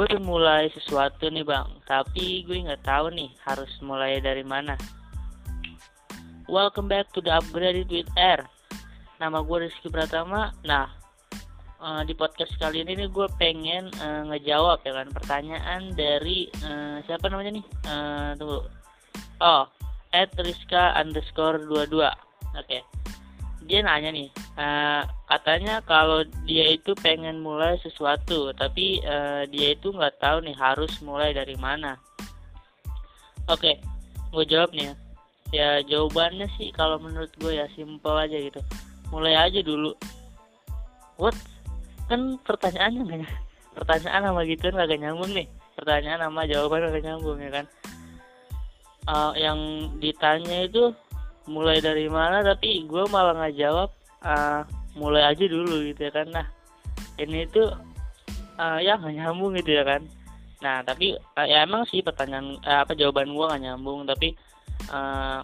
gue mulai sesuatu nih bang. Tapi gue nggak tahu nih harus mulai dari mana. Welcome back to the upgraded with air nama gue Rizky Pratama. Nah uh, di podcast kali ini gue pengen uh, ngejawab ya kan pertanyaan dari uh, siapa namanya nih? Uh, tunggu. Oh at Rizka underscore 22 oke. okay dia nanya nih uh, katanya kalau dia itu pengen mulai sesuatu tapi uh, dia itu nggak tahu nih harus mulai dari mana. Oke okay, gue jawab nih ya. Ya jawabannya sih kalau menurut gue ya simpel aja gitu. Mulai aja dulu. What? Kan pertanyaannya nggak pertanyaan sama gitu kan gak nyambung nih. Pertanyaan sama jawaban gak nyambung ya kan? Uh, yang ditanya itu mulai dari mana tapi gue malah nggak jawab uh, mulai aja dulu gitu ya kan. Nah ini tuh uh, ya nggak nyambung gitu ya kan. Nah tapi uh, ya emang sih pertanyaan uh, apa jawaban gue nggak nyambung tapi uh,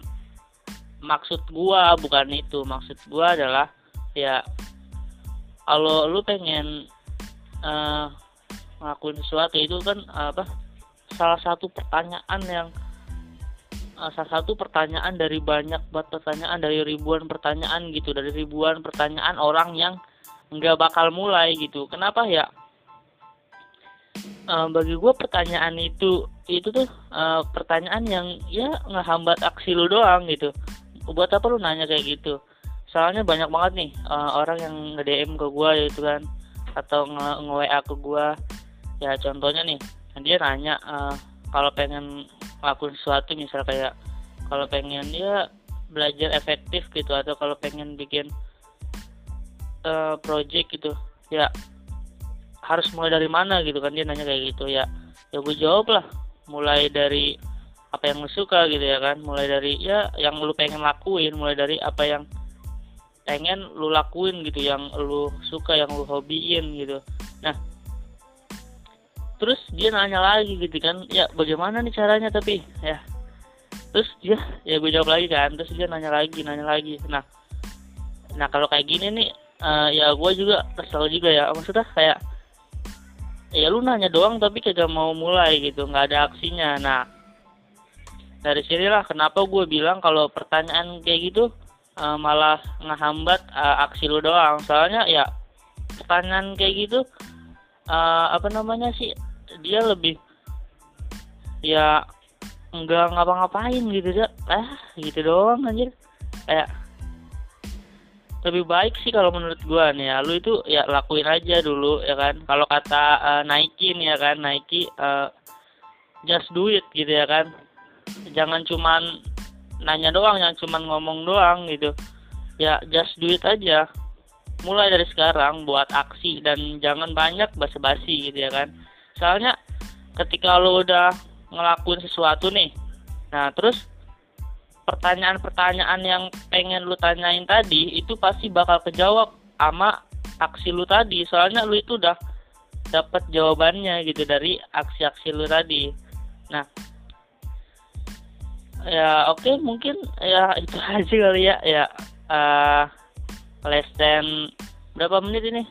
maksud gue bukan itu. Maksud gue adalah ya kalau lu pengen uh, ngelakuin sesuatu itu kan apa salah satu pertanyaan yang uh, salah satu pertanyaan dari banyak buat pertanyaan dari ribuan pertanyaan gitu dari ribuan pertanyaan orang yang nggak bakal mulai gitu. Kenapa ya? Uh, bagi gue pertanyaan itu itu tuh uh, pertanyaan yang ya ngehambat aksi lu doang gitu. Buat apa lu nanya kayak gitu? Soalnya banyak banget nih uh, orang yang nge DM ke gue gitu kan atau nge, nge WA ke gue ya contohnya nih dia nanya uh, kalau pengen lakuin sesuatu misal kayak kalau pengen ya belajar efektif gitu atau kalau pengen bikin uh, project gitu ya harus mulai dari mana gitu kan dia nanya kayak gitu ya ya gue jawab lah mulai dari apa yang lu suka gitu ya kan mulai dari ya yang lu pengen lakuin mulai dari apa yang pengen lu lakuin gitu yang lu suka yang lu hobiin gitu. Nah terus dia nanya lagi gitu kan ya bagaimana nih caranya? Tapi ya. Terus dia ya gue jawab lagi kan terus dia nanya lagi nanya lagi. Nah nah kalau kayak gini nih uh, ya gue juga kesel juga ya. Maksudnya kayak ya lu nanya doang tapi kagak mau mulai gitu nggak ada aksinya. Nah dari sinilah kenapa gue bilang kalau pertanyaan kayak gitu uh, malah ngehambat uh, aksi lu doang. Soalnya ya pertanyaan kayak gitu uh, apa namanya sih dia lebih ya enggak ngapa-ngapain gitu ya ah gitu doang anjir. Kayak lebih baik sih kalau menurut gua nih ya. Lu itu ya lakuin aja dulu ya kan. Kalau kata uh, Nike ya kan Nike uh, just do it gitu ya kan. Jangan cuman nanya doang jangan cuman ngomong doang gitu. Ya just do it aja. Mulai dari sekarang buat aksi dan jangan banyak basa-basi gitu ya kan soalnya ketika lo udah ngelakuin sesuatu nih nah terus pertanyaan-pertanyaan yang pengen lu tanyain tadi itu pasti bakal kejawab sama aksi lu tadi. Soalnya lu itu udah dapat jawabannya gitu dari aksi-aksi lu tadi. Nah ya oke okay, mungkin ya itu aja kali ya. Ya uh, less than berapa menit ini?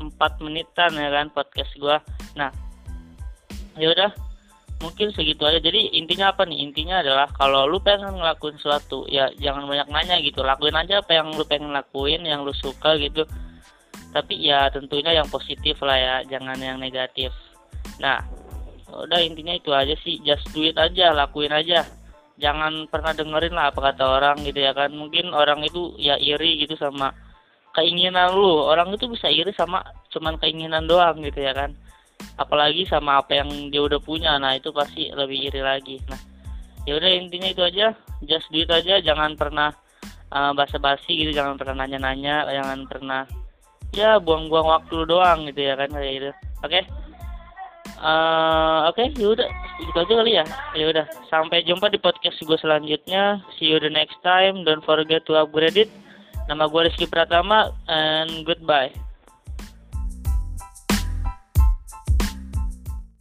Empat menitan ya kan podcast gua. Nah ya udah mungkin segitu aja. Jadi intinya apa nih? Intinya adalah kalau lu pengen ngelakuin sesuatu ya jangan banyak nanya gitu. Lakuin aja apa yang lu pengen lakuin yang lu suka gitu. Tapi ya tentunya yang positif lah ya jangan yang negatif. Nah udah intinya itu aja sih. Just do it aja lakuin aja. Jangan pernah dengerin lah apa kata orang gitu ya kan. Mungkin orang itu ya iri gitu sama keinginan lu. Orang itu bisa iri sama cuman keinginan doang gitu ya kan apalagi sama apa yang dia udah punya. Nah itu pasti lebih iri lagi. Nah ya udah intinya itu aja. Just do it aja. Jangan pernah uh, basa-basi gitu. Jangan pernah nanya-nanya. Jangan pernah ya buang-buang waktu doang gitu ya kan kayak gitu. Oke? Uh, oke okay, yaudah itu aja kali ya. Ya udah. Sampai jumpa di podcast gue selanjutnya. See you the next time. Don't forget to upgrade it. Nama gue Rizky Pratama and goodbye